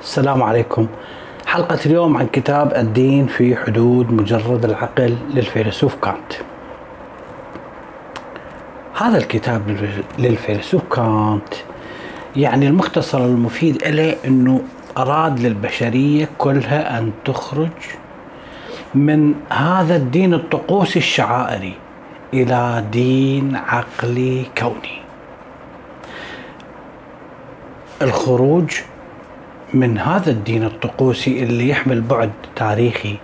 السلام عليكم. حلقة اليوم عن كتاب الدين في حدود مجرد العقل للفيلسوف كانت. هذا الكتاب للفيلسوف كانت يعني المختصر المفيد له إنه أراد للبشرية كلها أن تخرج من هذا الدين الطقوسي الشعائري إلى دين عقلي كوني. الخروج من هذا الدين الطقوسي اللي يحمل بعد تاريخي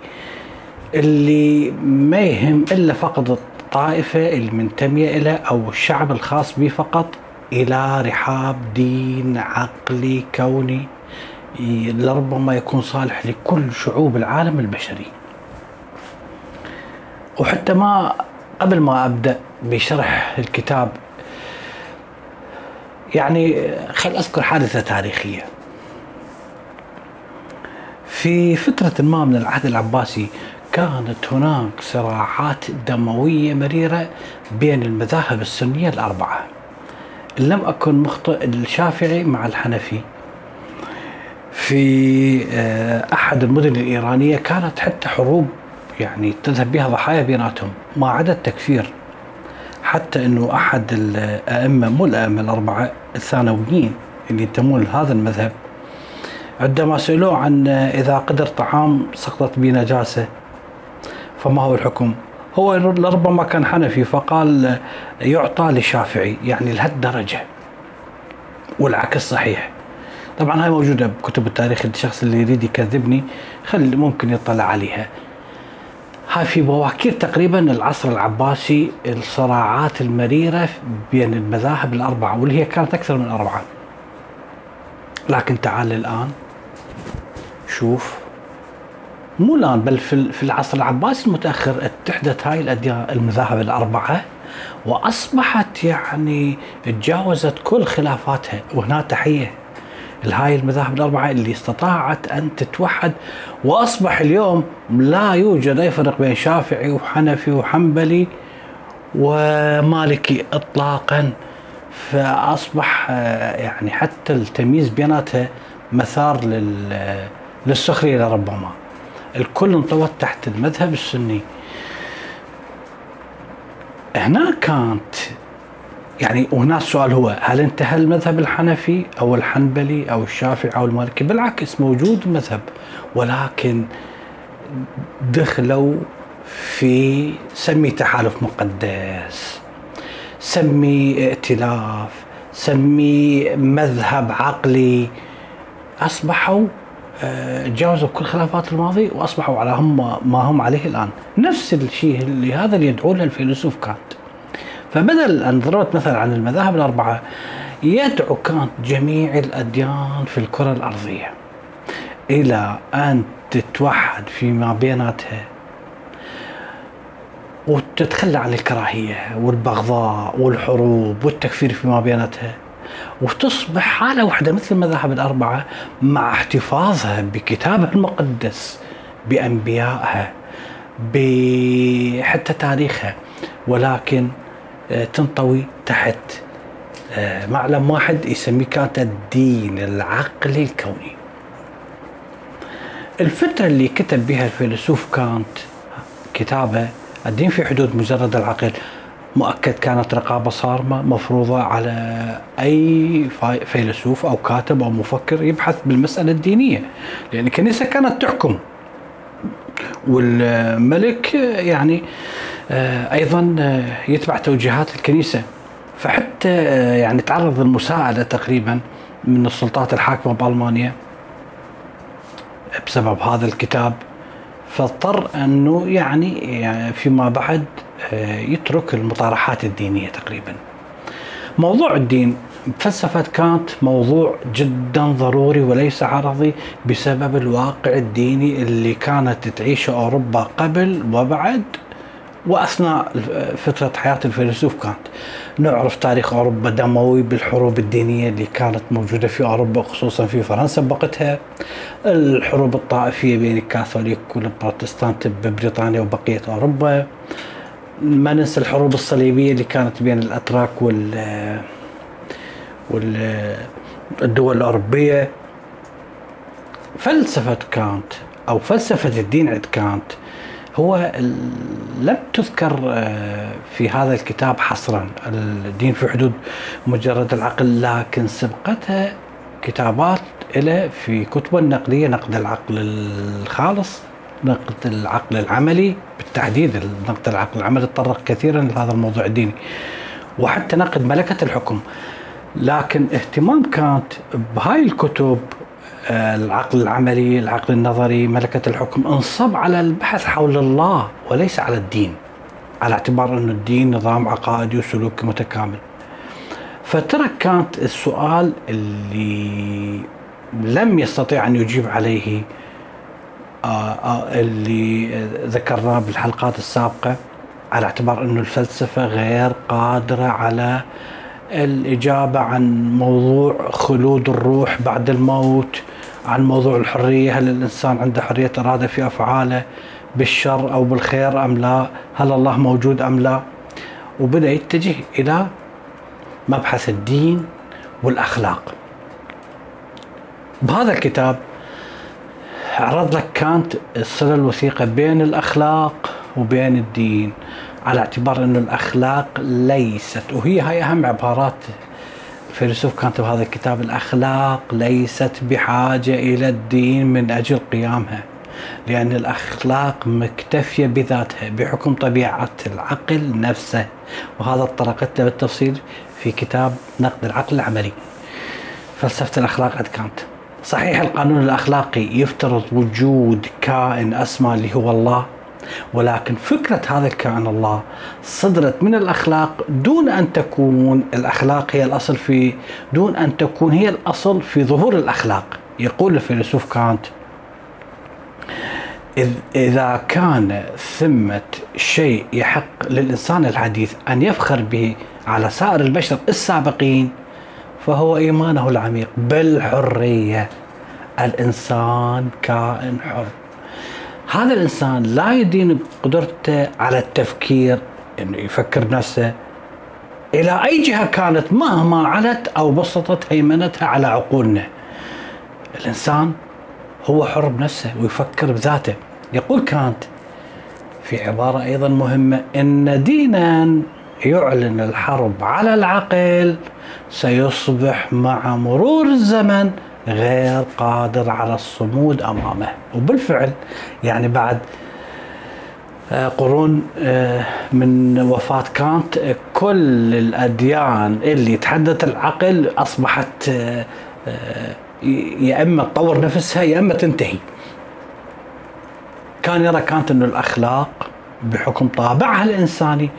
اللي ما يهم إلا فقط الطائفة المنتمية له أو الشعب الخاص به فقط إلى رحاب دين عقلي كوني لربما يكون صالح لكل شعوب العالم البشري. وحتى ما قبل ما أبدأ بشرح الكتاب يعني خل أذكر حادثة تاريخية. في فترة ما من العهد العباسي كانت هناك صراعات دموية مريرة بين المذاهب السنية الأربعة. لم أكن مخطئ الشافعي مع الحنفي. في آه، أحد المدن الإيرانية كانت حتى حروب يعني تذهب بها ضحايا بيناتهم. ما عدا التكفير. حتى أنه أحد الأئمة مو الأئمة الأربعة الثانويين اللي ينتمون لهذا المذهب عندما سألوه عن إذا قدر طعام سقطت به نجاسة فما هو الحكم؟ هو لربما كان حنفي فقال يعطى للشافعي يعني لهالدرجة والعكس صحيح. طبعا هاي موجودة بكتب التاريخ الشخص اللي يريد يكذبني خل ممكن يطلع عليها. هاي في بواكير تقريبا العصر العباسي الصراعات المريرة بين المذاهب الأربعة واللي هي كانت أكثر من أربعة. لكن تعال الآن. شوف. مو الآن بل في العصر العباسي المتأخر اتحدت هاي المذاهب الأربعة وأصبحت يعني تجاوزت كل خلافاتها. وهنا تحية لهاي المذاهب الأربعة اللي استطاعت أن تتوحد وأصبح اليوم لا يوجد أي فرق بين شافعي وحنفي وحنبلي ومالكي اطلاقا. فأصبح آه، يعني حتى التمييز بيناتها مثار لل للسخرية لربما الكل انطوت تحت المذهب السني. هنا كانت يعني وهنا السؤال هو هل انتهى المذهب الحنفي أو الحنبلي أو الشافعي أو المالكي؟ بالعكس موجود مذهب ولكن دخلوا في سمي تحالف مقدس سمي ائتلاف سمي مذهب عقلي. أصبحوا تجاوزوا كل خلافات الماضي وأصبحوا على هم ما هم عليه الآن. نفس الشيء اللي هذا اللي يدعو له الفيلسوف كانت. فبدل أن ضربت مثلا عن المذاهب الأربعة يدعو كانت جميع الأديان في الكرة الأرضية إلى أن تتوحد فيما بيناتها وتتخلى عن الكراهية والبغضاء والحروب والتكفير فيما بيناتها. وتصبح حالة واحدة مثل المذاهب الأربعة مع احتفاظها بكتابها المقدس بأنبيائها بحتى تاريخها ولكن آه، تنطوي تحت آه، معلم واحد يسميه كانت الدين العقلي الكوني. الفترة اللي كتب بها الفيلسوف كانت كتابة الدين في حدود مجرد العقل. مؤكد كانت رقابة صارمة مفروضة على أي فيلسوف أو كاتب أو مفكر يبحث بالمسألة الدينية. لأن الكنيسة كانت تحكم. والملك يعني آه، أيضا آه، يتبع توجيهات الكنيسة. فحتى آه، يعني تعرض للمساءلة تقريبا من السلطات الحاكمة بألمانيا بسبب هذا الكتاب. فاضطر أنه يعني, يعني فيما بعد يترك المطارحات الدينية تقريبا. موضوع الدين فلسفة كانت موضوع جدا ضروري وليس عرضي بسبب الواقع الديني اللي كانت تعيشه أوروبا قبل وبعد وأثناء فترة حياة الفيلسوف كانت. نعرف تاريخ أوروبا دموي بالحروب الدينية اللي كانت موجودة في أوروبا خصوصا في فرنسا بوقتها. الحروب الطائفية بين الكاثوليك والبروتستانت ببريطانيا وبقية أوروبا. ما ننسى الحروب الصليبية اللي كانت بين الأتراك وال والدول الأوروبية. فلسفة كانت أو فلسفة الدين عند كانت هو لم تذكر آه، في هذا الكتاب حصرا. الدين في حدود مجرد العقل لكن سبقتها كتابات إلى في كتب النقدية نقد العقل الخالص. نقد العقل العملي بالتحديد نقد العقل العملي تطرق كثيرا لهذا الموضوع الديني وحتى نقد ملكة الحكم. لكن اهتمام كانت بهاي الكتب آه، العقل العملي العقل النظري ملكة الحكم انصب على البحث حول الله وليس على الدين على اعتبار أن الدين نظام عقائدي وسلوكي متكامل. فترك كانت السؤال اللي لم يستطيع أن يجيب عليه اللي ذكرناه بالحلقات السابقة على اعتبار أن الفلسفة غير قادرة على الإجابة عن موضوع خلود الروح بعد الموت عن موضوع الحرية هل الإنسان عنده حرية إرادة في أفعاله بالشر أو بالخير أم لا؟ هل الله موجود أم لا؟ وبدأ يتجه إلى مبحث الدين والأخلاق. بهذا الكتاب عرض لك كانت الصلة الوثيقة بين الأخلاق وبين الدين على اعتبار أن الأخلاق ليست وهي هاي أهم عبارات الفيلسوف كانت بهذا الكتاب الأخلاق ليست بحاجة إلى الدين من أجل قيامها لأن الأخلاق مكتفية بذاتها بحكم طبيعة العقل نفسه وهذا طرقت له بالتفصيل في كتاب نقد العقل العملي. فلسفة الأخلاق عند كانت. صحيح القانون الأخلاقي يفترض وجود كائن أسمى اللي هو الله ولكن فكرة هذا الكائن الله صدرت من الأخلاق دون أن تكون الأخلاق هي الأصل في دون أن تكون هي الأصل في ظهور الأخلاق. يقول الفيلسوف كانت إذا كان ثمة شيء يحق للإنسان الحديث أن يفخر به على سائر البشر السابقين فهو إيمانه العميق بالحرية الإنسان كائن حر هذا الإنسان لا يدين بقدرته على التفكير إنه يفكر نفسه إلى أي جهة كانت مهما علت أو بسطت هيمنتها على عقولنا. الإنسان هو حر بنفسه ويفكر بذاته. يقول كانت في عبارة أيضا مهمة إن دينا يعلن الحرب على العقل سيصبح مع مرور الزمن غير قادر على الصمود أمامه. وبالفعل يعني بعد آه، قرون آه، من وفاة كانت كل الأديان اللي تحدث العقل أصبحت آه، يا إما تطور نفسها يا إما تنتهي. كان يرى كانت أن الأخلاق بحكم طابعها الإنساني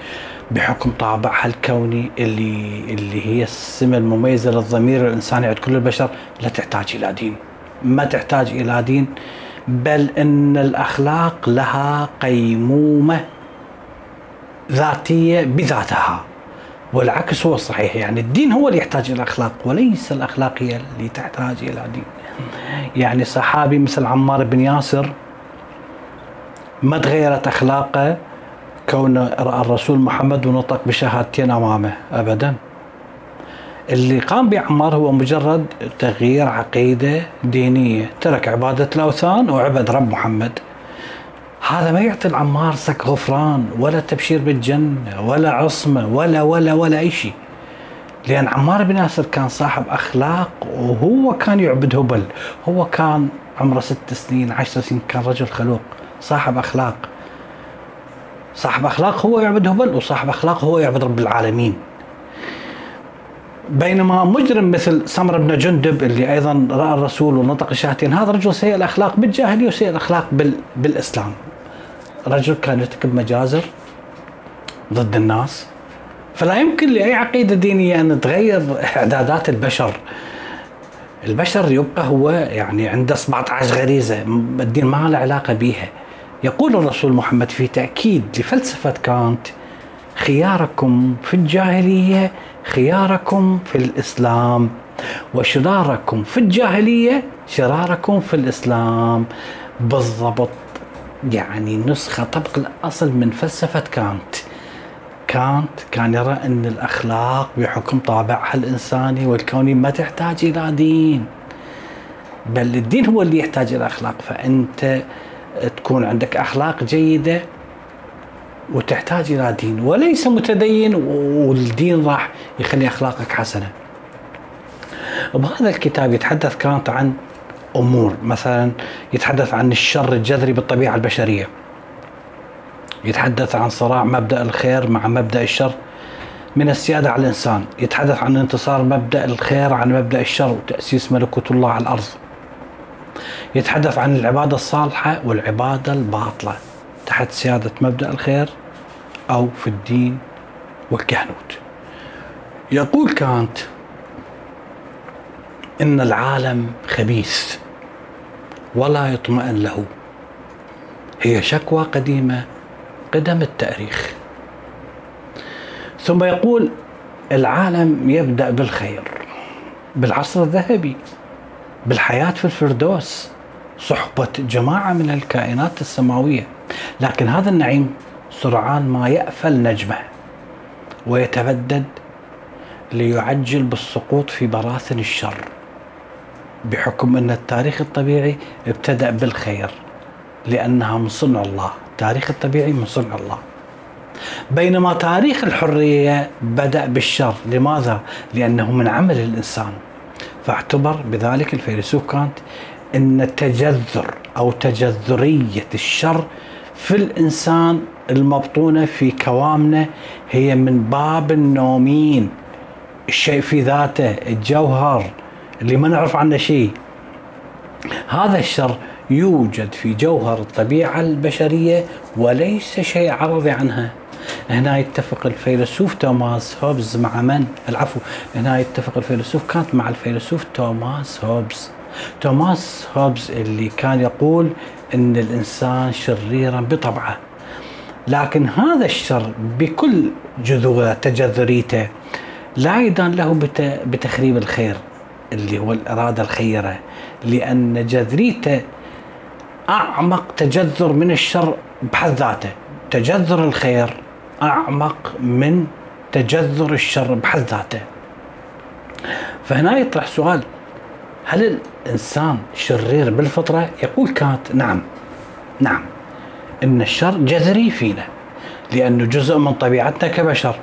بحكم طابعها الكوني اللي اللي هي السمة المميزة للضمير الإنساني عند كل البشر لا تحتاج إلى دين. ما تحتاج إلى دين بل إن الأخلاق لها قيمومة ذاتية بذاتها. والعكس هو الصحيح يعني الدين هو اللي يحتاج إلى الأخلاق وليس الاخلاق هي اللي تحتاج إلى دين. يعني صحابي مثل عمار بن ياسر ما تغيرت أخلاقه كون راى الرسول محمد ونطق بشهادتين أمامه ابدا. اللي قام بعمار هو مجرد تغيير عقيدة دينية. ترك عبادة الأوثان وعبد رب محمد. هذا ما يعطي العمار سك غفران ولا تبشير بالجنة ولا عصمة ولا ولا ولا أي شيء. لأن عمار بن ياسر كان صاحب أخلاق وهو كان يعبد هبل هو كان عمره ست سنين عشر سنين كان رجل خلوق صاحب أخلاق. صاحب أخلاق هو يعبد هبل وصاحب أخلاق هو يعبد رب العالمين بينما مجرم مثل سمر بن جندب اللي أيضا رأى الرسول ونطق الشهادتين هذا رجل سيء الأخلاق بالجاهلية وسيء الأخلاق بال بالإسلام. رجل كان يرتكب مجازر ضد الناس فلا يمكن لأي عقيدة دينية أن تغير إعدادات البشر. البشر يبقى هو يعني عنده 17 غريزة الدين ما له علاقة بها. يقول الرسول محمد في تأكيد لفلسفة كانت خياركم في الجاهلية خياركم في الإسلام وشراركم في الجاهلية شراركم في الإسلام. بالضبط يعني نسخة طبق الأصل من فلسفة كانت. كانت كان يرى أن الأخلاق بحكم طابعها الإنساني والكوني ما تحتاج إلى دين. بل الدين هو اللي يحتاج إلى أخلاق فأنت تكون عندك أخلاق جيدة وتحتاج إلى دين وليس متدين والدين راح يخلي أخلاقك حسنة. بهذا الكتاب يتحدث كانت عن أمور مثلا يتحدث عن الشر الجذري بالطبيعة البشرية. يتحدث عن صراع مبدأ الخير مع مبدأ الشر من السيادة على الإنسان، يتحدث عن انتصار مبدأ الخير عن مبدأ الشر وتأسيس ملكوت الله على الأرض. يتحدث عن العبادة الصالحة والعبادة الباطلة تحت سيادة مبدأ الخير أو في الدين والكهنوت. يقول كانت إن العالم خبيث ولا يطمئن له. هي شكوى قديمة قدم التأريخ. ثم يقول العالم يبدأ بالخير بالعصر الذهبي. بالحياة في الفردوس صحبة جماعة من الكائنات السماوية. لكن هذا النعيم سرعان ما يأفل نجمه ويتبدد ليعجل بالسقوط في براثن الشر بحكم أن التاريخ الطبيعي ابتدأ بالخير لأنها من صنع الله. التاريخ الطبيعي من صنع الله. بينما تاريخ الحرية بدأ بالشر. لماذا؟ لأنه من عمل الإنسان. فاعتبر بذلك الفيلسوف كانت أن التجذر أو تجذرية الشر في الإنسان المبطونة في كوامنا هي من باب النومين. الشيء في ذاته الجوهر اللي ما نعرف عنه شيء. هذا الشر يوجد في جوهر الطبيعة البشرية وليس شيء عرضي عنها. هنا يتفق الفيلسوف توماس هوبز مع من؟ العفو هنا يتفق الفيلسوف كانت مع الفيلسوف توماس هوبز. توماس هوبز اللي كان يقول إن الإنسان شريرا بطبعه. لكن هذا الشر بكل جذوره تجذريته لا يدان له بتخريب الخير اللي هو الإرادة الخيرة. لأن جذريته أعمق تجذر من الشر بحد ذاته. تجذر الخير أعمق من تجذر الشر بحد ذاته. فهنا يطرح سؤال هل الإنسان شرير بالفطرة؟ يقول كانت نعم نعم إن الشر جذري فينا لأنه جزء من طبيعتنا كبشر.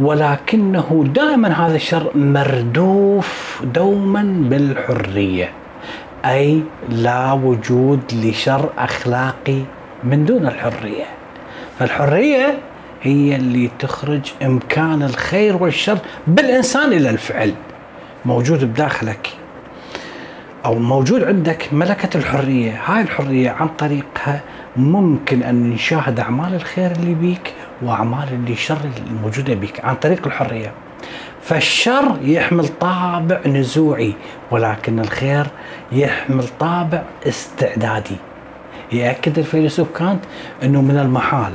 ولكنه دائما هذا الشر مردوف دوما بالحرية أي لا وجود لشر أخلاقي من دون الحرية. فالحرية هي اللي تخرج إمكان الخير والشر بالإنسان إلى الفعل. موجود بداخلك أو موجود عندك ملكة الحرية. هاي الحرية عن طريقها ممكن أن نشاهد أعمال الخير اللي بيك وأعمال اللي شر الموجودة بك عن طريق الحرية. فالشر يحمل طابع نزوعي ولكن الخير يحمل طابع استعدادي. يأكد الفيلسوف كانت أنه من المحال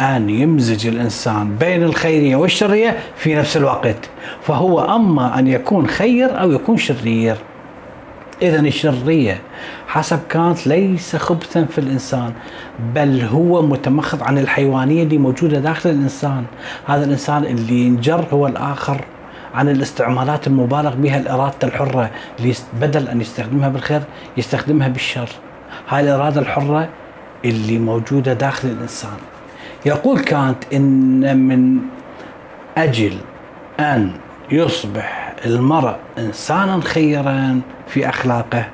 أن يمزج الإنسان بين الخيرية والشرية في نفس الوقت فهو أما أن يكون خير أو يكون شرير. إذا الشرية حسب كانت ليس خبثا في الإنسان بل هو متمخض عن الحيوانية اللي موجودة داخل الإنسان. هذا الإنسان اللي ينجر هو الآخر عن الاستعمالات المبالغ بها الإرادة الحرة بدل أن يستخدمها بالخير يستخدمها بالشر. هاي الإرادة الحرة اللي موجودة داخل الإنسان. يقول كانت إن من أجل أن يصبح المرء إنسانا خيرا في أخلاقه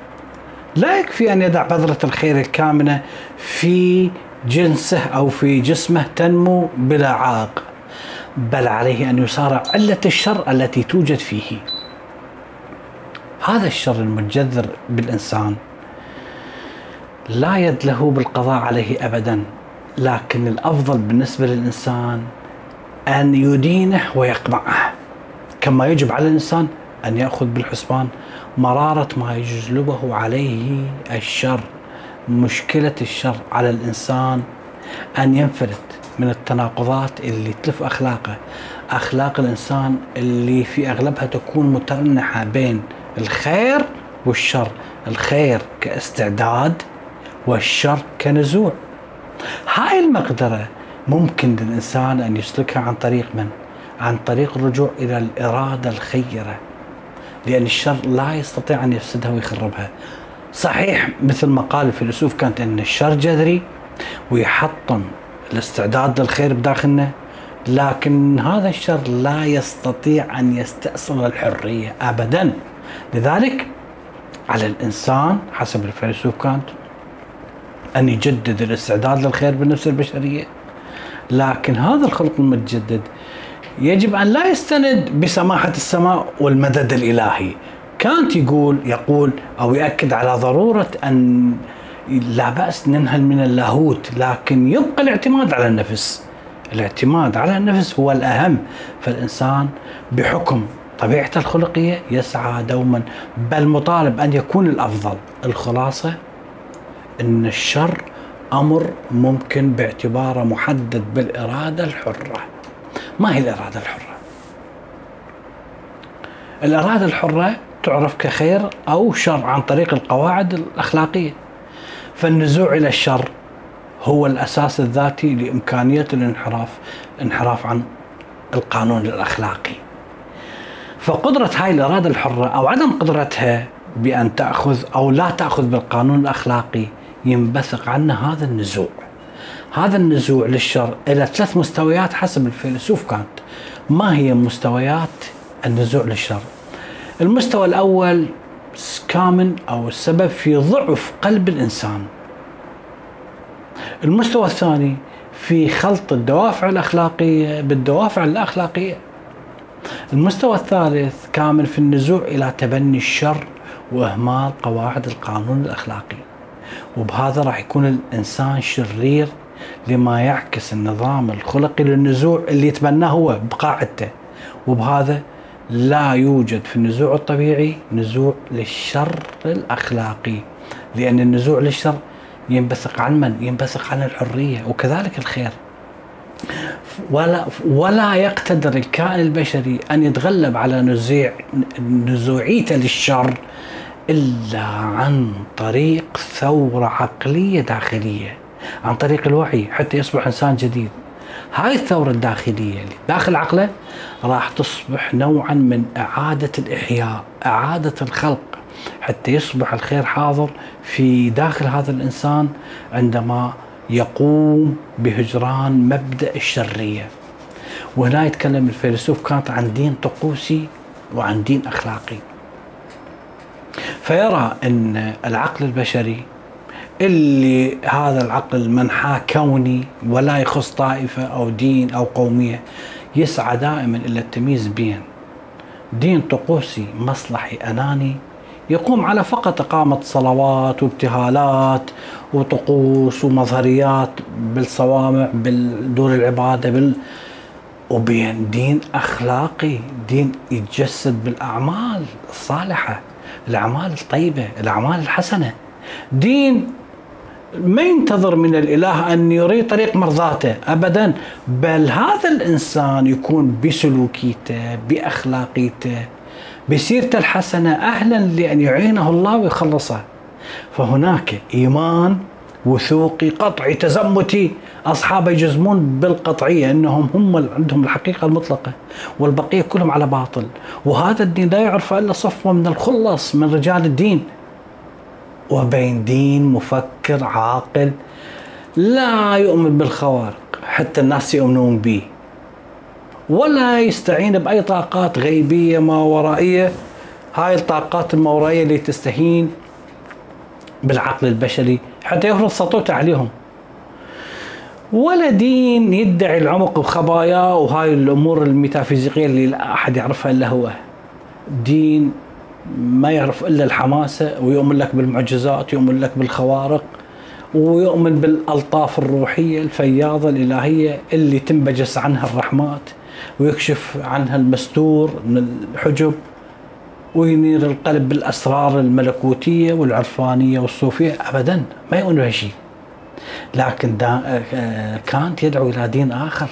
لا يكفي أن يضع بذرة الخير الكامنة في جنسه أو في جسمه تنمو بلا عائق بل عليه أن يصارع علة الشر التي توجد فيه. هذا الشر المتجذر بالإنسان لا يد له بالقضاء عليه أبدا لكن الأفضل بالنسبة للإنسان أن يدينه ويقمعه كما يجب على الإنسان أن يأخذ بالحسبان مرارة ما يجلبه عليه الشر مشكلة الشر على الإنسان أن ينفلت من التناقضات اللي تلف أخلاقه. أخلاق الإنسان اللي في أغلبها تكون مترنحة بين الخير والشر. الخير كاستعداد والشر كنزوع. هاي المقدرة ممكن للإنسان أن يسلكها عن طريق من؟ عن طريق الرجوع إلى الإرادة الخيرة. لأن الشر لا يستطيع أن يفسدها ويخربها. صحيح مثل ما قال الفيلسوف كانت أن الشر جذري ويحطم الاستعداد للخير بداخلنا لكن هذا الشر لا يستطيع أن يستأصل الحرية أبدا. لذلك على الإنسان حسب الفيلسوف كانت أن يجدد الاستعداد للخير بالنفس البشرية. لكن هذا الخلق المتجدد يجب أن لا يستند بسماحة السماء والمدد الإلهي. كانت يقول يقول أو يأكد على ضرورة أن لا بأس ننهل من اللاهوت لكن يبقى الاعتماد على النفس. الاعتماد على النفس هو الأهم. فالإنسان بحكم طبيعته الخلقية يسعى دوما بل مطالب أن يكون الأفضل. الخلاصة أن الشر أمر ممكن باعتباره محدد بالإرادة الحرة. ما هي الإرادة الحرة؟ الإرادة الحرة تعرف كخير أو شر عن طريق القواعد الأخلاقية. فالنزوع إلى الشر هو الأساس الذاتي لإمكانية الانحراف انحراف عن القانون الأخلاقي. فقدرة هاي الإرادة الحرة أو عدم قدرتها بأن تأخذ أو لا تأخذ بالقانون الأخلاقي ينبثق عنه هذا النزوع. هذا النزوع للشر إلى ثلاث مستويات حسب الفيلسوف كانت. ما هي مستويات النزوع للشر؟ المستوى الأول كامن أو السبب في ضعف قلب الإنسان. المستوى الثاني في خلط الدوافع الأخلاقية بالدوافع الأخلاقية. المستوى الثالث كامل في النزوع إلى تبني الشر وإهمال قواعد القانون الأخلاقي. وبهذا راح يكون الإنسان شرير لما يعكس النظام الخلقي للنزوع اللي يتبناه هو بقاعدته وبهذا لا يوجد في النزوع الطبيعي نزوع للشر الأخلاقي لأن النزوع للشر ينبثق عن من؟ ينبثق عن الحرية وكذلك الخير ولا ولا يقتدر الكائن البشري أن يتغلب على نزيع نزوعيته للشر إلا عن طريق ثورة عقلية داخلية عن طريق الوعي حتى يصبح إنسان جديد. هاي الثورة الداخلية اللي داخل عقله راح تصبح نوعا من إعادة الإحياء إعادة الخلق حتى يصبح الخير حاضر في داخل هذا الإنسان عندما يقوم بهجران مبدأ الشرية. وهنا يتكلم الفيلسوف كانت عن دين طقوسي وعن دين أخلاقي. فيرى إن العقل البشري اللي هذا العقل منحاه كوني ولا يخص طائفة أو دين أو قومية يسعى دائما إلى التمييز بين دين طقوسي مصلحي أناني يقوم على فقط إقامة صلوات وابتهالات وطقوس ومظهريات بالصوامع بالدور العبادة بال وبين دين أخلاقي دين يتجسد بالأعمال الصالحة. الأعمال الطيبة الأعمال الحسنة. دين ما ينتظر من الإله أن يريد طريق مرضاته أبدا بل هذا الإنسان يكون بسلوكيته بأخلاقيته بسيرته الحسنة أهلا لأن يعينه الله ويخلصه. فهناك إيمان وثوقي قطعي تزمتي أصحابه يجزمون بالقطعية أنهم هم عندهم الحقيقة المطلقة والبقية كلهم على باطل. وهذا الدين لا يعرف إلا صفوة من الخلص من رجال الدين. وبين دين مفكر عاقل لا يؤمن بالخوارق حتى الناس يؤمنون به. ولا يستعين بأي طاقات غيبية ما ورائية. هاي الطاقات الماورائية اللي تستهين بالعقل البشري. حتى يفرض سطوته عليهم ولا دين يدعي العمق بخباياه وهاي الأمور الميتافيزيقية اللي لا أحد يعرفها إلا هو. دين ما يعرف إلا الحماسة ويؤمن لك بالمعجزات يؤمن لك بالخوارق ويؤمن بالألطاف الروحية الفياضة الإلهية اللي تنبجس عنها الرحمات ويكشف عنها المستور من الحجب. وينير القلب بالأسرار الملكوتية والعرفانية والصوفية؟ ابدا ما يؤمن بهالشيء لكن آه، كانت يدعو إلى دين آخر.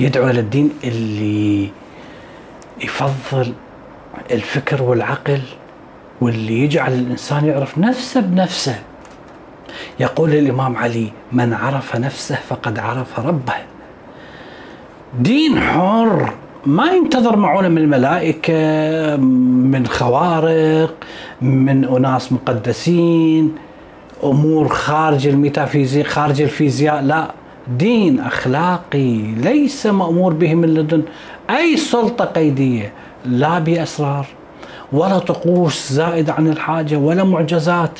يدعو إلى الدين اللي يفضل الفكر والعقل واللي يجعل الإنسان يعرف نفسه بنفسه. يقول الإمام علي من عرف نفسه فقد عرف ربه. دين حر. ما ينتظر معونه من الملائكة من خوارق من أناس مقدسين أمور خارج الميتافيزيق خارج الفيزياء لا. دين أخلاقي ليس مأمور به من لدن أي سلطة قيدية لا بأسرار ولا طقوس زائدة عن الحاجة ولا معجزات.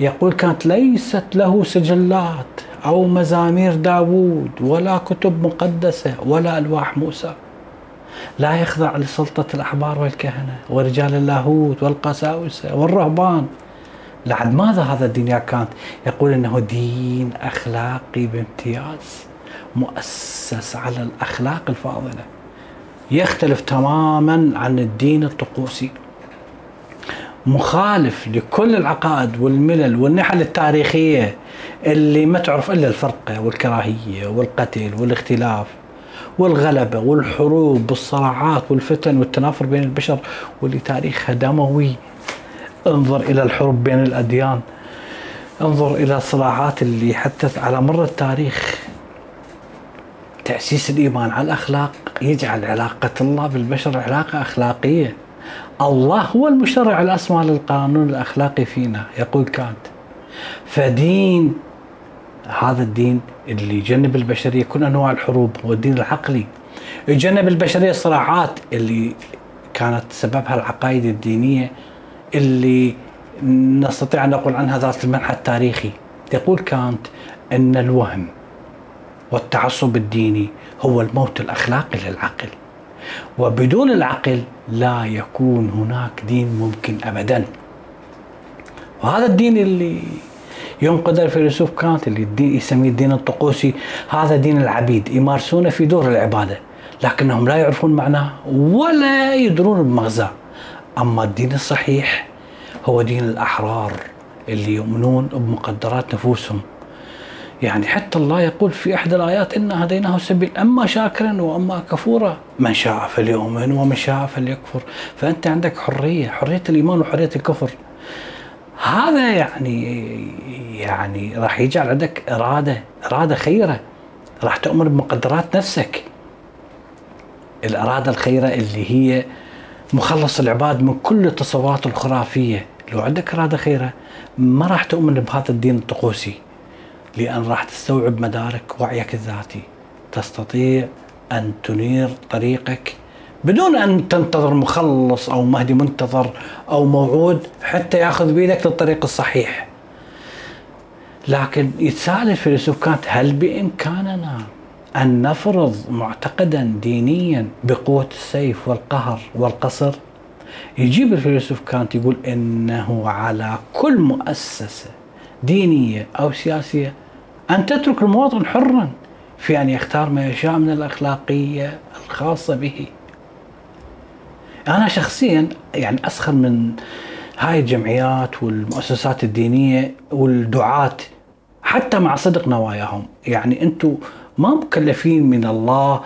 يقول كانت ليست له سجلات أو مزامير داوود ولا كتب مقدسة ولا ألواح موسى. لا يخضع لسلطة الأحبار والكهنة ورجال اللاهوت والقساوسة والرهبان. لعد ماذا هذا الدين يا كانت؟ يقول إنه دين أخلاقي بامتياز مؤسس على الأخلاق الفاضلة. يختلف تماما عن الدين الطقوسي. مخالف لكل العقائد والملل والنحل التاريخية اللي ما تعرف إلا الفرقة والكراهية والقتل والاختلاف. والغلبة والحروب والصراعات والفتن والتنافر بين البشر واللي تاريخها دموي. انظر إلى الحروب بين الأديان. انظر إلى الصراعات اللي حدثت على مر التاريخ. تأسيس الإيمان على الأخلاق يجعل علاقة الله بالبشر علاقة أخلاقية. الله هو المشرع الأسمى للقانون الأخلاقي فينا يقول كانت. فدين هذا الدين اللي يجنب البشرية كل أنواع الحروب هو الدين العقلي. يجنب البشرية الصراعات اللي كانت سببها العقائد الدينية اللي نستطيع أن نقول عنها ذات المنحى التاريخي. يقول كانت أن الوهم والتعصب الديني هو الموت الأخلاقي للعقل. وبدون العقل لا يكون هناك دين ممكن ابدا. وهذا الدين اللي ينقد الفيلسوف كانت اللي الدين يسميه الدين الطقوسي هذا دين العبيد يمارسونه في دور العبادة لكنهم لا يعرفون معناه ولا يدرون بمغزاه أما الدين الصحيح هو دين الأحرار اللي يؤمنون بمقدرات نفوسهم. يعني حتى الله يقول في احدى الآيات انا هديناه السبيل أما شاكرا وأما كفورا من شاء فليؤمن ومن شاء فليكفر. فأنت عندك حرية حرية الإيمان وحرية الكفر. هذا يعني يعني راح يجعل عندك إرادة إرادة خيرة. راح تؤمن بمقدرات نفسك. الإرادة الخيرة اللي هي مخلص العباد من كل التصورات الخرافية. لو عندك إرادة خيرة ما راح تؤمن بهذا الدين الطقوسي. لأن راح تستوعب مدارك وعيك الذاتي. تستطيع أن تنير طريقك بدون أن تنتظر مخلص أو مهدي منتظر أو موعود حتى يأخذ بيدك للطريق الصحيح. لكن يتساءل الفيلسوف كانت هل بإمكاننا أن نفرض معتقدا دينيا بقوة السيف والقهر والقصر؟ يجيب الفيلسوف كانت يقول إنه على كل مؤسسة دينية أو سياسية أن تترك المواطن حرا في أن يختار ما يشاء من الأخلاقية الخاصة به. أنا شخصيا يعني أسخر من هاي الجمعيات والمؤسسات الدينية والدعاة حتى مع صدق نواياهم. يعني أنتم ما مكلفين من الله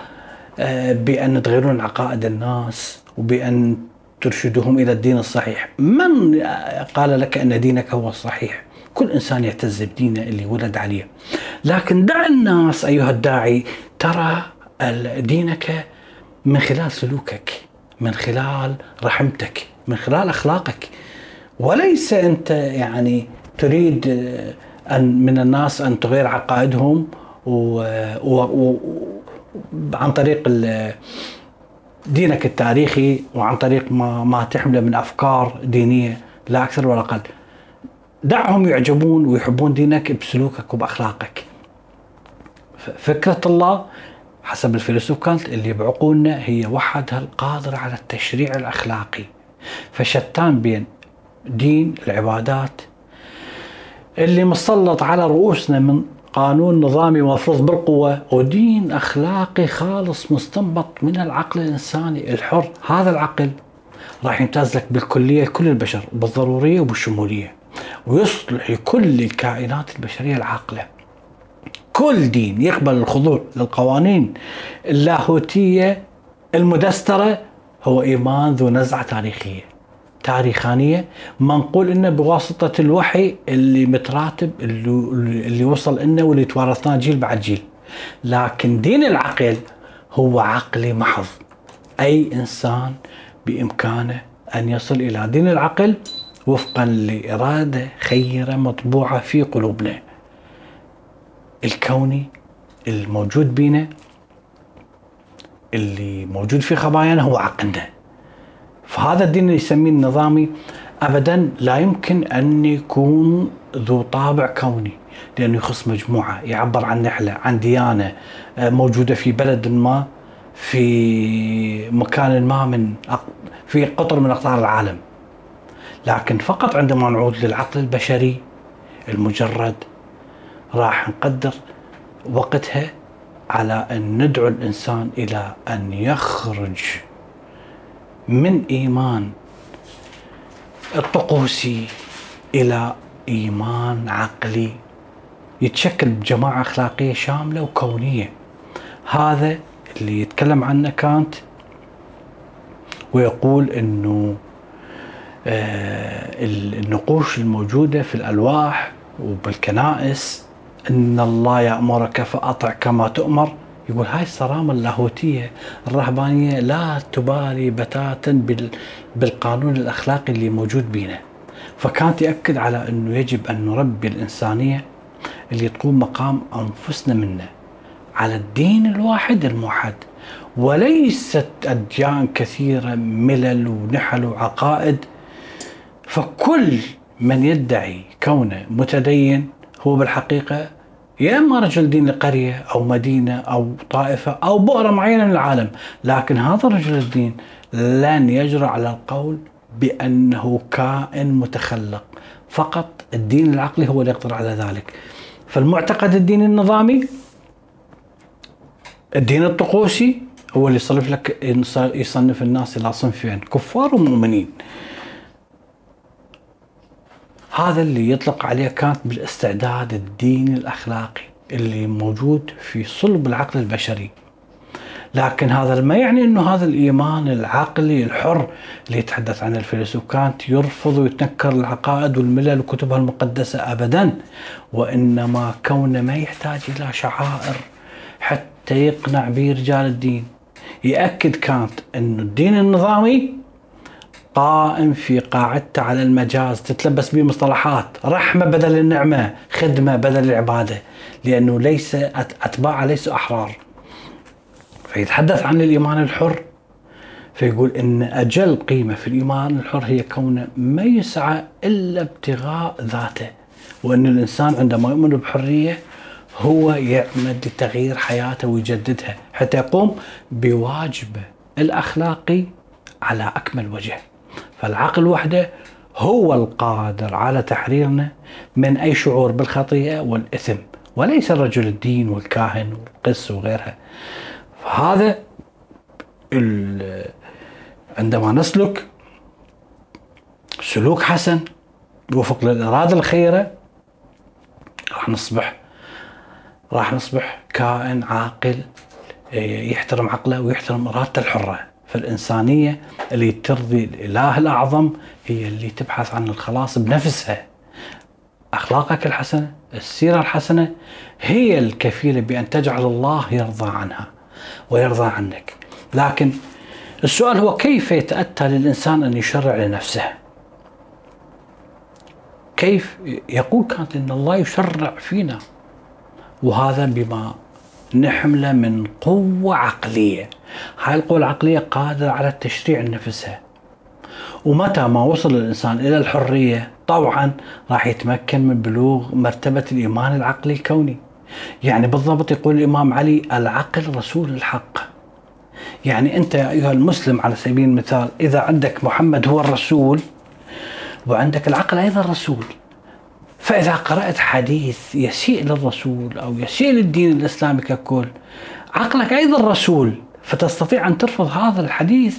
آه، بأن تغيرون عقائد الناس وبأن ترشدهم إلى الدين الصحيح. من قال لك أن دينك هو الصحيح؟ كل إنسان يعتز بدينه اللي ولد عليه. لكن دع الناس أيها الداعي ترى دينك من خلال سلوكك. من خلال رحمتك من خلال أخلاقك وليس أنت يعني تريد أن من الناس أن تغير عقائدهم و, و... و... عن طريق دينك التاريخي وعن طريق ما ما تحمله من أفكار دينية لا أكثر ولا أقل دعهم يعجبون ويحبون دينك بسلوكك وبأخلاقك. فكرة الله حسب الفيلسوف كانت اللي بعقولنا هي وحدها القادرة على التشريع الأخلاقي. فشتان بين دين العبادات. اللي مسلط على رؤوسنا من قانون نظامي مفروض بالقوة ودين أخلاقي خالص مستنبط من العقل الإنساني الحر. هذا العقل راح يمتاز لك بالكلية كل البشر بالضرورية وبالشمولية ويصلح لكل الكائنات البشرية العاقلة. كل دين يقبل الخضوع للقوانين اللاهوتية المدسترة هو إيمان ذو نزعة تاريخية تاريخانية. منقول إنه بواسطة الوحي اللي متراتب اللي, اللي وصل لنا واللي توارثناه جيل بعد جيل. لكن دين العقل هو عقلي محض. أي إنسان بإمكانه أن يصل إلى دين العقل وفقا لإرادة خيرة مطبوعة في قلوبنا. الكوني الموجود بينا اللي موجود في خبايانا هو عقلنا. فهذا الدين اللي يسميه النظامي ابدا لا يمكن أن يكون ذو طابع كوني لأنه يخص مجموعة يعبر عن نحلة عن ديانة آه، موجودة في بلد ما في مكان ما من في قطر من أقطار العالم. لكن فقط عندما نعود للعقل البشري المجرد راح نقدر وقتها على أن ندعو الإنسان إلى أن يخرج من إيمان الطقوسي إلى إيمان عقلي. يتشكل بجماعة أخلاقية شاملة وكونية. هذا اللي يتكلم عنه كانت ويقول إنه آه، النقوش الموجودة في الألواح وبالكنائس إن الله يأمرك فأطع كما تؤمر. يقول هاي الصرامة اللاهوتية الرهبانية لا تبالي بتاتا بالقانون الأخلاقي اللي موجود بينا. فكانت ياكد على إنه يجب أن نربي الإنسانية اللي تقوم مقام أنفسنا منا على الدين الواحد الموحد. وليست أديان كثيرة ملل ونحل وعقائد. فكل من يدعي كونه متدين هو بالحقيقة يا إما رجل دين لقريه أو مدينة أو طائفة أو بؤرة معينة من العالم، لكن هذا رجل الدين لن يجرؤ على القول بأنه كائن متخلق، فقط الدين العقلي هو اللي يقدر على ذلك. فالمعتقد الديني النظامي الدين الطقوسي هو اللي يصنف لك يصنف الناس إلى صنفين كفار ومؤمنين. هذا اللي يطلق عليه كانت بالاستعداد الديني الأخلاقي اللي موجود في صلب العقل البشري. لكن هذا ما يعني إنه هذا الإيمان العقلي الحر اللي يتحدث عنه الفيلسوف كانت يرفض ويتنكر العقائد والملل وكتبها المقدسة ابدا وإنما كونه ما يحتاج إلى شعائر حتى يقنع به رجال الدين. يأكد كانت إنه الدين النظامي قائم في قاعدته على المجاز تتلبس به مصطلحات رحمة بدل النعمة خدمة بدل العبادة لأنه ليس أتباعه ليسوا أحرار. فيتحدث عن الإيمان الحر فيقول إن أجل قيمة في الإيمان الحر هي كونه ما يسعى إلا ابتغاء ذاته وأن الإنسان عندما يؤمن بحرية هو يعمد لتغيير حياته ويجددها حتى يقوم بواجبه الأخلاقي على أكمل وجه. فالعقل وحده هو القادر على تحريرنا من أي شعور بالخطيئة والإثم وليس الرجل الدين والكاهن والقس وغيرها. فهذا عندما نسلك سلوك حسن وفق للإرادة الخيرة راح نصبح راح نصبح كائن عاقل يحترم عقله ويحترم إرادته الحرة. فالإنسانية اللي ترضي الإله الأعظم هي اللي تبحث عن الخلاص بنفسها. أخلاقك الحسنة السيرة الحسنة هي الكفيلة بأن تجعل الله يرضى عنها ويرضى عنك. لكن السؤال هو كيف يتأتى للإنسان أن يشرع لنفسه؟ كيف يقول كانت أن الله يشرع فينا. وهذا بما نحمله من قوة عقلية. هاي القوة العقلية قادرة على التشريع نفسها ومتى ما وصل الإنسان إلى الحرية طبعا راح يتمكن من بلوغ مرتبة الإيمان العقلي الكوني. يعني بالضبط يقول الإمام علي العقل رسول الحق. يعني أنت يا أيها المسلم على سبيل المثال إذا عندك محمد هو الرسول وعندك العقل أيضا رسول. فإذا قرأت حديث يسيء للرسول أو يسيء للدين الإسلامي ككل عقلك أيضا رسول فتستطيع أن ترفض هذا الحديث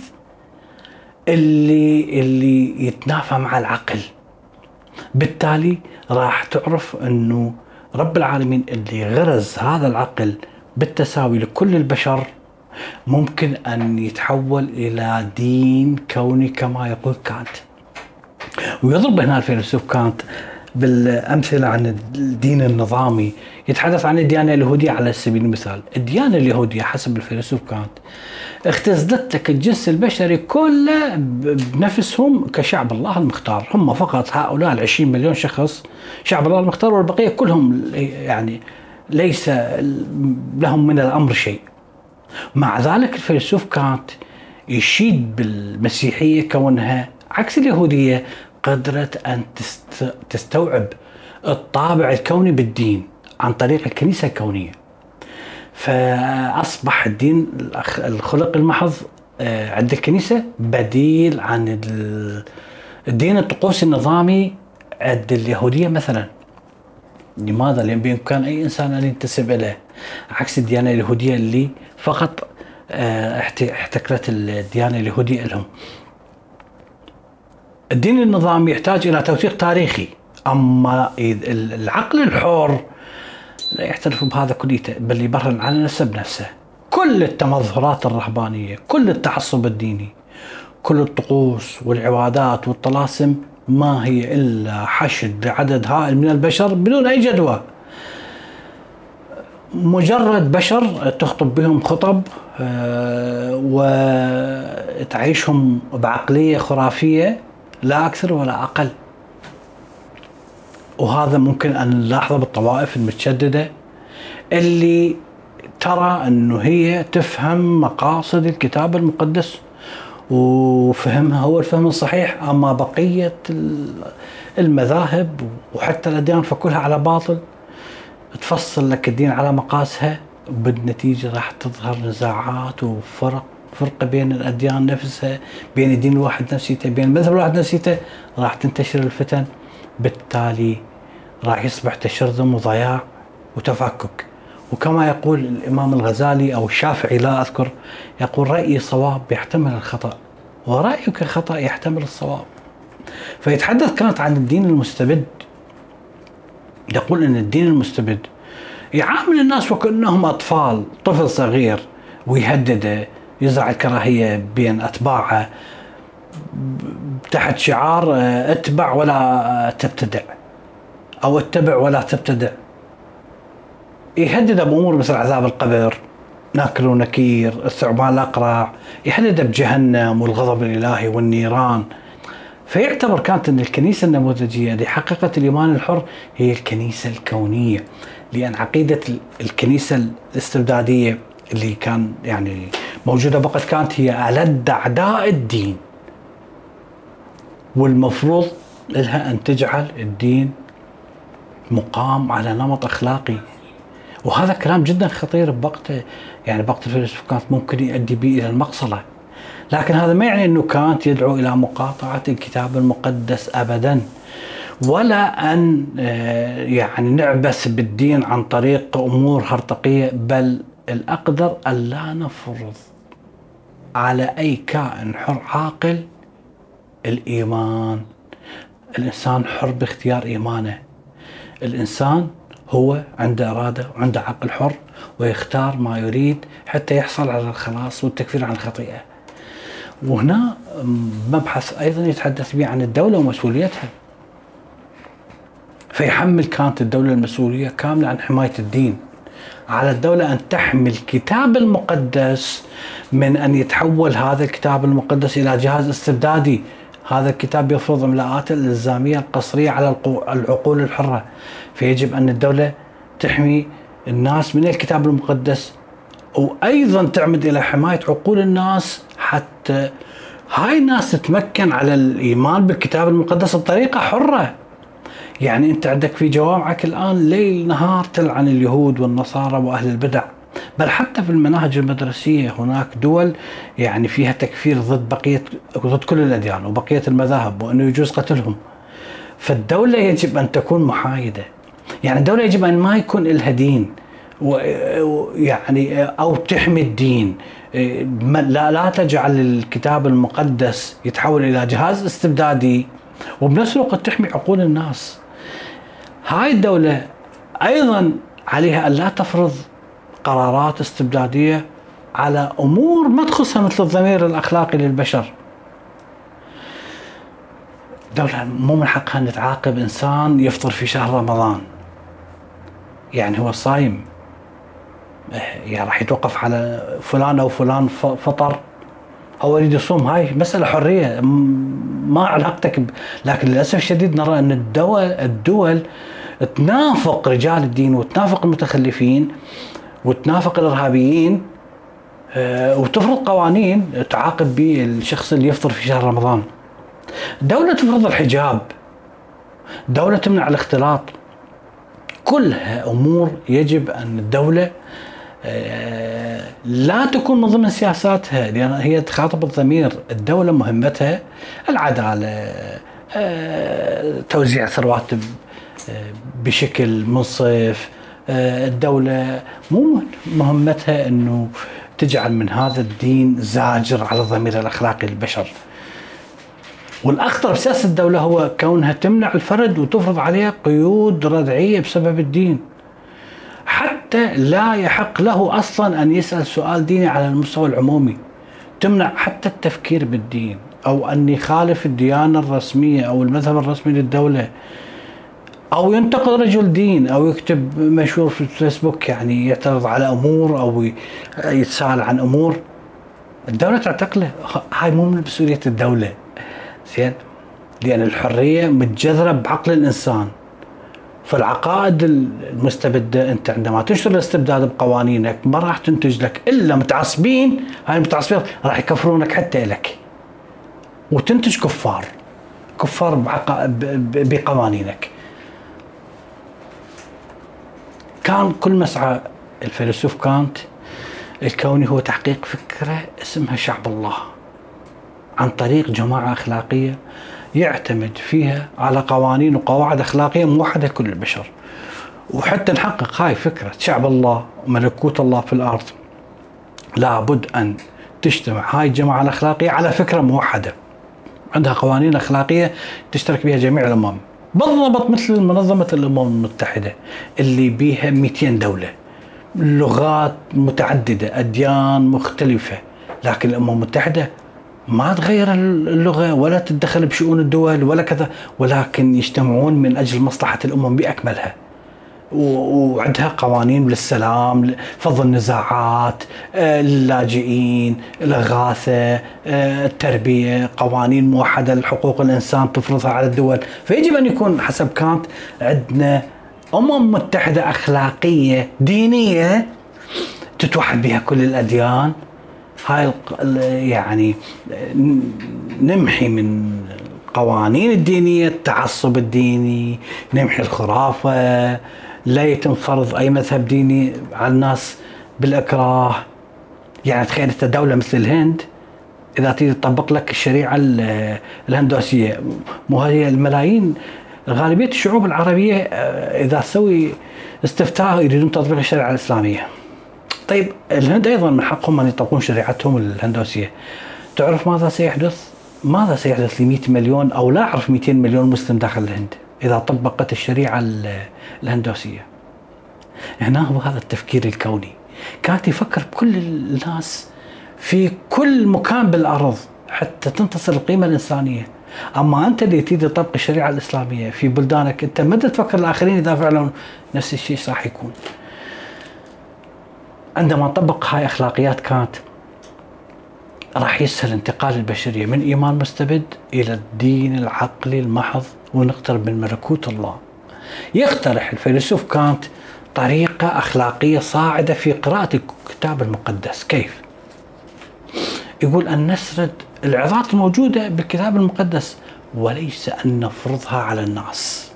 اللي اللي يتنافى مع العقل. بالتالي راح تعرف أنه رب العالمين اللي غرز هذا العقل بالتساوي لكل البشر ممكن أن يتحول إلى دين كوني كما يقول كانت. ويضرب هنا الفيلسوف كانت بالأمثلة عن الدين النظامي يتحدث عن الديانة اليهودية على سبيل المثال، الديانة اليهودية حسب الفيلسوف كانت اختزلت لك الجنس البشري كله بنفسهم كشعب الله المختار، هم فقط هؤلاء ال 20 مليون شخص شعب الله المختار والبقية كلهم يعني ليس لهم من الأمر شيء. مع ذلك الفيلسوف كانت يشيد بالمسيحية كونها عكس اليهودية. قدرت أن تستوعب الطابع الكوني بالدين عن طريق الكنيسة الكونية. فأصبح الدين الخلق المحض آه، عند الكنيسة بديل عن الدين الطقوسي النظامي عند اليهودية مثلا. لماذا؟ لأن بإمكان أي إنسان أن ينتسب إليه عكس الديانة اليهودية اللي فقط آه، احتكرت الديانة اليهودية لهم. الدين النظامي يحتاج إلى توثيق تاريخي. أما العقل الحر لا يعترف بهذا كليته بل يبرهن على نفسه كل التمظهرات الرهبانية كل التعصب الديني كل الطقوس والعبادات والطلاسم ما هي إلا حشد عدد هائل من البشر بدون أي جدوى. مجرد بشر تخطب بهم خطب آه، وتعيشهم بعقلية خرافية لا أكثر ولا أقل. وهذا ممكن أن نلاحظه بالطوائف المتشددة اللي ترى أنه هي تفهم مقاصد الكتاب المقدس وفهمها هو الفهم الصحيح. أما بقية المذاهب وحتى الأديان فكلها على باطل. تفصل لك الدين على مقاسها وبالنتيجه راح تظهر نزاعات وفرق. فرقه بين الأديان نفسها بين الدين الواحد نفسيته بين المذهب الواحد نفسيته راح تنتشر الفتن. بالتالي راح يصبح تشرذم وضياع وتفكك. وكما يقول الإمام الغزالي أو الشافعي لا أذكر يقول رايي صواب يحتمل الخطأ ورأيك خطا يحتمل الصواب. فيتحدث كانت عن الدين المستبد. يقول إن الدين المستبد يعامل الناس وكأنهم أطفال طفل صغير ويهدده يزرع الكراهية بين اتباعه تحت شعار اتبع ولا تبتدع أو اتبع ولا تبتدع. يهدد بأمور مثل عذاب القبر ناكل ونكير الثعبان الأقرع يهدد بجهنم والغضب الإلهي والنيران. فيعتبر كانت إن الكنيسة النموذجية اللي حققت الإيمان الحر هي الكنيسة الكونية لأن عقيدة الكنيسة الاستبدادية اللي كان يعني موجودة بقت كانت هي ألد أعداء الدين. والمفروض لها أن تجعل الدين مقام على نمط أخلاقي. وهذا كلام جدا خطير بوقته يعني بوقت الفيلسوف كانت ممكن يؤدي به إلى المقصلة. لكن هذا ما يعني إنه كانت يدعو إلى مقاطعة الكتاب المقدس ابدا. ولا أن آه، يعني نعبث بالدين عن طريق أمور هرطقية بل الأقدر أن لا نفرض. على أي كائن حر عاقل الإيمان الإنسان حر باختيار إيمانه الإنسان هو عنده إرادة وعنده عقل حر ويختار ما يريد حتى يحصل على الخلاص والتكفير عن الخطيئه. وهنا مبحث أيضا يتحدث به عن الدولة ومسؤوليتها. فيحمل كانت الدولة المسؤولية كاملة عن حماية الدين. على الدولة أن تحمي الكتاب المقدس من أن يتحول هذا الكتاب المقدس إلى جهاز استبدادي. هذا الكتاب يفرض املاءات الإلزامية القصرية على العقول الحرة. فيجب أن الدولة تحمي الناس من الكتاب المقدس وأيضا تعمد إلى حماية عقول الناس حتى هاي الناس تتمكن على الإيمان بالكتاب المقدس بطريقة حرة. يعني انت عندك في جوامعك الآن ليل نهار تلعن اليهود والنصارى وأهل البدع بل حتى في المناهج المدرسية هناك دول يعني فيها تكفير ضد بقيه ضد كل الأديان وبقية المذاهب وأنه يجوز قتلهم. فالدولة يجب أن تكون محايدة. يعني الدولة يجب أن ما يكون لها دين يعني أو تحمي الدين لا لا تجعل الكتاب المقدس يتحول إلى جهاز استبدادي وبنفس الوقت تحمي عقول الناس. هاي الدولة أيضا عليها أن لا تفرض قرارات استبدادية على أمور ما تخصها مثل الضمير الأخلاقي للبشر. الدولة مو من حقها أن تعاقب إنسان يفطر في شهر رمضان. يعني هو صايم. يعني راح يتوقف على فلان أو فلان فطر. أو يريد يصوم. هاي مسألة حرية. ما علاقتك ب... لكن للأسف الشديد نرى أن الدول الدول تنافق رجال الدين وتنافق المتخلفين وتنافق الإرهابيين آه، وتفرض قوانين تعاقب بالشخص اللي يفطر في شهر رمضان. دولة تفرض الحجاب. دولة تمنع الاختلاط. كلها امور يجب أن الدولة آه، لا تكون من ضمن سياساتها لأن هي تخاطب الضمير، الدولة مهمتها العدالة آه، توزيع ثروات بشكل منصف الدولة مو مهمتها إنه تجعل من هذا الدين زاجر على الضمير الاخلاقي للبشر. والأخطر بسياسه الدولة هو كونها تمنع الفرد وتفرض عليه قيود ردعية بسبب الدين. حتى لا يحق له أصلا أن يسأل سؤال ديني على المستوى العمومي. تمنع حتى التفكير بالدين أو أن يخالف الديانة الرسمية أو المذهب الرسمي للدولة. أو ينتقد رجل دين أو يكتب منشور في الفيسبوك يعني يعترض على أمور أو يتساءل عن أمور. الدولة تعتقله. هاي مو من مسؤولية الدولة. زين؟ لأن الحرية متجذرة بعقل الإنسان. فالعقائد المستبدة أنت عندما تنشر الاستبداد بقوانينك ما راح تنتج لك إلا متعصبين. هاي المتعصبين راح يكفرونك حتى لك وتنتج كفار. كفار بقوانينك. كان كل مسعى الفيلسوف كانت الكوني هو تحقيق فكرة اسمها شعب الله عن طريق جماعة أخلاقية يعتمد فيها على قوانين وقواعد أخلاقية موحدة كل البشر. وحتى نحقق هاي فكرة شعب الله وملكوت الله في الأرض لابد أن تجتمع هاي الجماعة الأخلاقية على فكرة موحدة. عندها قوانين أخلاقية تشترك بها جميع الأمم. بالضبط مثل منظمة الأمم المتحدة اللي بيها 200 دولة. لغات متعددة أديان مختلفة. لكن الأمم المتحدة ما تغير اللغة ولا تتدخل بشؤون الدول ولا كذا ولكن يجتمعون من أجل مصلحة الأمم بأكملها. وعندها قوانين للسلام فض النزاعات آه، اللاجئين الإغاثة آه، التربية قوانين موحدة لحقوق الإنسان تفرضها على الدول. فيجب أن يكون حسب كانت عندنا أمم متحدة أخلاقية دينية تتوحد بها كل الأديان. هاي يعني نمحي من القوانين الدينية التعصب الديني نمحي الخرافة لا يتم فرض أي مذهب ديني على الناس بالإكراه يعني تخيل أنت دولة مثل الهند إذا تريد تطبق لك الشريعة الهندوسية مو هي الملايين غالبية الشعوب العربية آه، إذا تسوي استفتاء يريدون تطبيق الشريعة الإسلامية. طيب الهند أيضا من حقهم أن يطبقون شريعتهم الهندوسية. تعرف ماذا سيحدث؟ ماذا سيحدث ل 100 مليون أو لا أعرف 200 مليون مسلم داخل الهند؟ إذا طبقت الشريعة الهندوسية. هنا هو هذا التفكير الكوني. كانت يفكر بكل الناس في كل مكان بالأرض حتى تنتصر القيمة الإنسانية. أما أنت اللي تريد تطبق الشريعة الإسلامية في بلدانك أنت ما تفكر الآخرين إذا فعلا نفس الشيء راح يكون. عندما طبق هاي أخلاقيات كانت راح يسهل انتقال البشرية من إيمان مستبد إلى الدين العقلي المحض ونقترب من ملكوت الله. يقترح الفيلسوف كانت طريقة أخلاقية صاعدة في قراءة الكتاب المقدس. كيف؟ يقول أن نسرد العظات الموجودة بالكتاب المقدس وليس أن نفرضها على الناس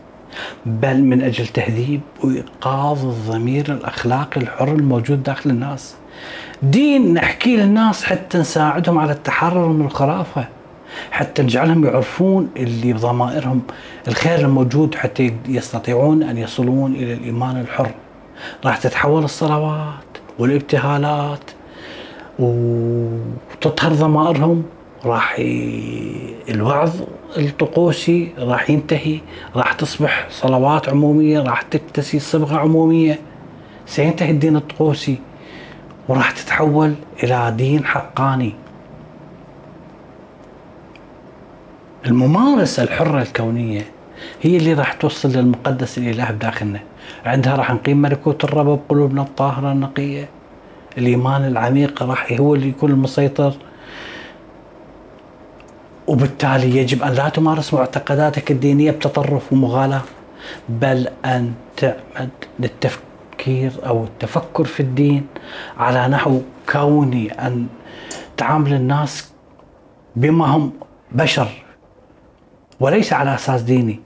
بل من أجل تهذيب وإيقاظ الضمير الأخلاقي الحر الموجود داخل الناس. دين نحكي للناس حتى نساعدهم على التحرر من الخرافة حتى نجعلهم يعرفون اللي بضمائرهم الخير الموجود حتى يستطيعون أن يصلون إلى الإيمان الحر. راح تتحول الصلوات والابتهالات وتطهر ضمائرهم. راح ي... الوعظ الطقوسي راح ينتهي راح تصبح صلوات عمومية راح تكتسي صبغة عمومية. سينتهي الدين الطقوسي. وراح تتحول إلى دين حقاني. الممارسة الحرة الكونية هي اللي راح توصل للمقدس الإله بداخلنا. عندها راح نقيم ملكوت الرب بقلوبنا الطاهرة النقية. الإيمان العميق راح هو اللي يكون المسيطر. وبالتالي يجب أن لا تمارس معتقداتك الدينية بتطرف ومغالاة بل أن تعمد للتفكير أو التفكر في الدين على نحو كوني أن تعامل الناس بما هم بشر وليس على أساس ديني.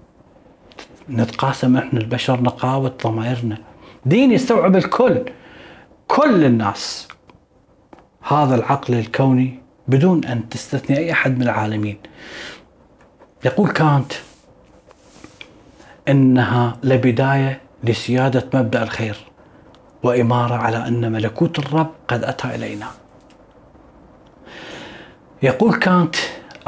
نتقاسم إحنا البشر نقاوة ضمائرنا. دين يستوعب الكل كل الناس. هذا العقل الكوني بدون أن تستثني أي أحد من العالمين. يقول كانت إنها لبداية لسيادة مبدأ الخير وإمارة على أن ملكوت الرب قد أتى إلينا. يقول كانت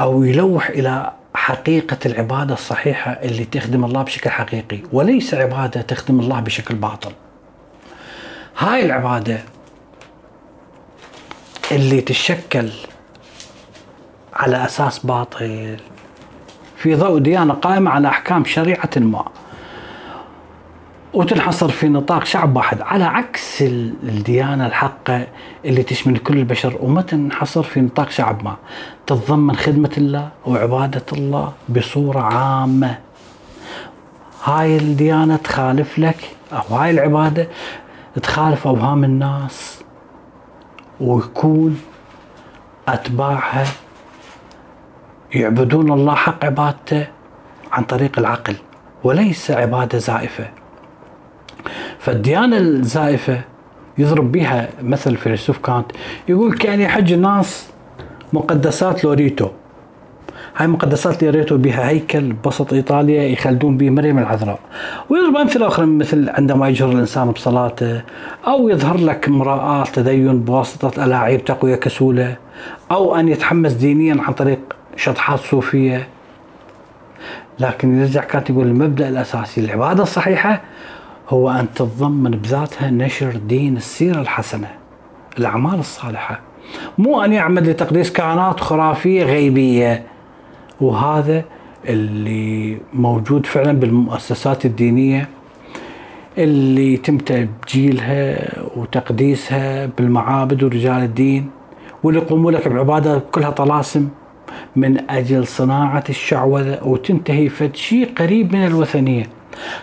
أو يلوح إلى حقيقة العبادة الصحيحة اللي تخدم الله بشكل حقيقي وليس عبادة تخدم الله بشكل باطل. هاي العبادة اللي تشكل على أساس باطل في ضوء ديانة قائمة على أحكام شريعة ما. وتنحصر في نطاق شعب واحد على عكس الديانة الحقة اللي تشمل كل البشر وما تنحصر في نطاق شعب ما. تتضمن خدمة الله وعبادة الله بصورة عامة. هاي الديانة تخالف لك أو هاي العبادة تخالف أوهام الناس. ويكون أتباعها يعبدون الله حق عبادته عن طريق العقل وليس عبادة زائفة. فالديانة الزائفة يضرب بها مثل فيلسوف كانط يقول كأن يحج الناس مقدسات لوريتو. هاي مقدسات لوريتو بها هيكل بوسط إيطاليا يخلدون به مريم العذراء. ويضرب أمثلة أخرى مثل عندما يجهر الإنسان بصلاته أو يظهر لك امرأة تدين بواسطة ألاعيب تقويه كسوله أو أن يتحمس دينيا عن طريق شطحات صوفية. لكن يرجع كانت يقول المبدأ الأساسي العبادة الصحيحة هو أن تتضمن بذاتها نشر دين السيرة الحسنة الأعمال الصالحة. مو أن يعمد لتقديس كائنات خرافية غيبية. وهذا اللي موجود فعلا بالمؤسسات الدينية اللي يتم تبجيلها وتقديسها بالمعابد ورجال الدين واللي يقوموا لك بعبادة كلها طلاسم من أجل صناعة الشعوذة وتنتهي فد شيء قريب من الوثنية.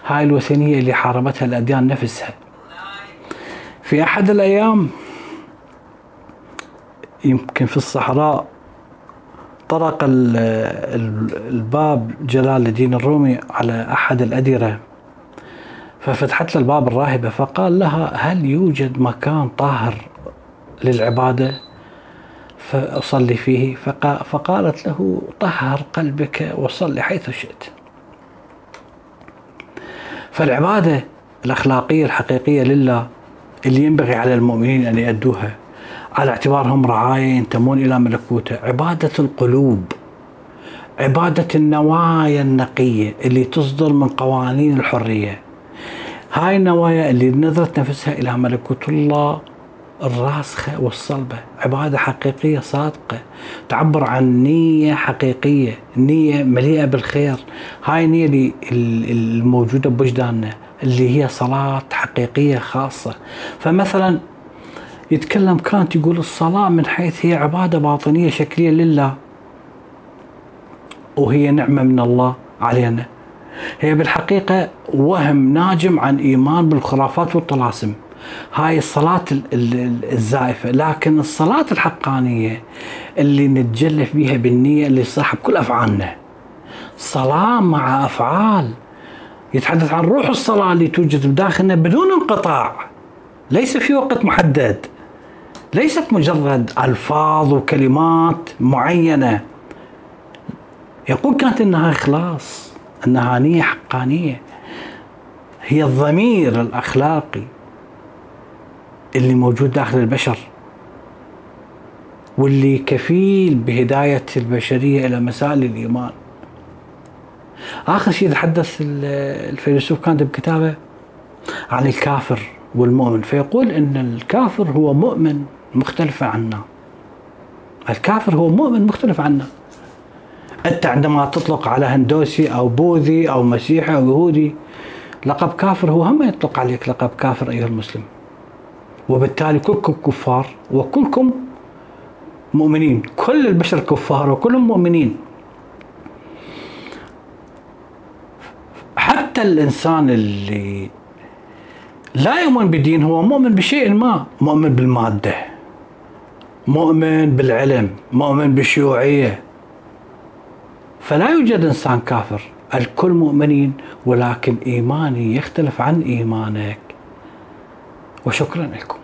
هاي الوثنية اللي حاربتها الأديان نفسها. في أحد الأيام يمكن في الصحراء طرق الباب جلال الدين الرومي على أحد الأديرة. ففتحت له الباب الراهبة فقال لها هل يوجد مكان طاهر للعبادة؟ فأصلي فيه. فقالت له طهر قلبك وصلي حيث شئت. فالعبادة الأخلاقية الحقيقية لله اللي ينبغي على المؤمنين أن يأدوها. على اعتبارهم رعاية ينتمون إلى ملكوته. عبادة القلوب. عبادة النوايا النقية اللي تصدر من قوانين الحرية. هاي النوايا اللي نذرت نفسها إلى ملكوت الله الراسخة والصلبة. عبادة حقيقية صادقة. تعبر عن نية حقيقية. نية مليئة بالخير. هاي النية الموجودة بوجداننا اللي هي صلاة حقيقية خاصة. فمثلا يتكلم كانت يقول الصلاة من حيث هي عبادة باطنية شكلية لله وهي نعمة من الله علينا. هي بالحقيقة وهم ناجم عن إيمان بالخرافات والطلاسم. هاي الصلاة الزائفة لكن الصلاة الحقانية اللي نتجلف بها بالنية اللي صاحب كل أفعالنا. صلاة مع أفعال. يتحدث عن روح الصلاة اللي توجد بداخلنا بدون انقطاع. ليس في وقت محدد. ليست مجرد ألفاظ وكلمات معينة. يقول كانت إنها إخلاص إنها نية حقانية. هي الضمير الأخلاقي. اللي موجود داخل البشر واللي كفيل بهداية البشرية إلى مسائل الإيمان. آخر شيء تحدث الفيلسوف كانت بكتابه عن الكافر والمؤمن فيقول أن الكافر هو مؤمن مختلف عنا. الكافر هو مؤمن مختلف عنا. أنت عندما تطلق على هندوسي أو بوذي أو مسيحي أو يهودي لقب كافر هو هم يطلق عليك لقب كافر أيها المسلم. وبالتالي كلكم كفار وكلكم مؤمنين. كل البشر كفار وكلهم مؤمنين. حتى الإنسان اللي لا يؤمن بدين هو مؤمن بشيء ما مؤمن بالمادة مؤمن بالعلم مؤمن بالشيوعية. فلا يوجد إنسان كافر. الكل مؤمنين ولكن إيماني يختلف عن إيمانك. وشكرا لكم.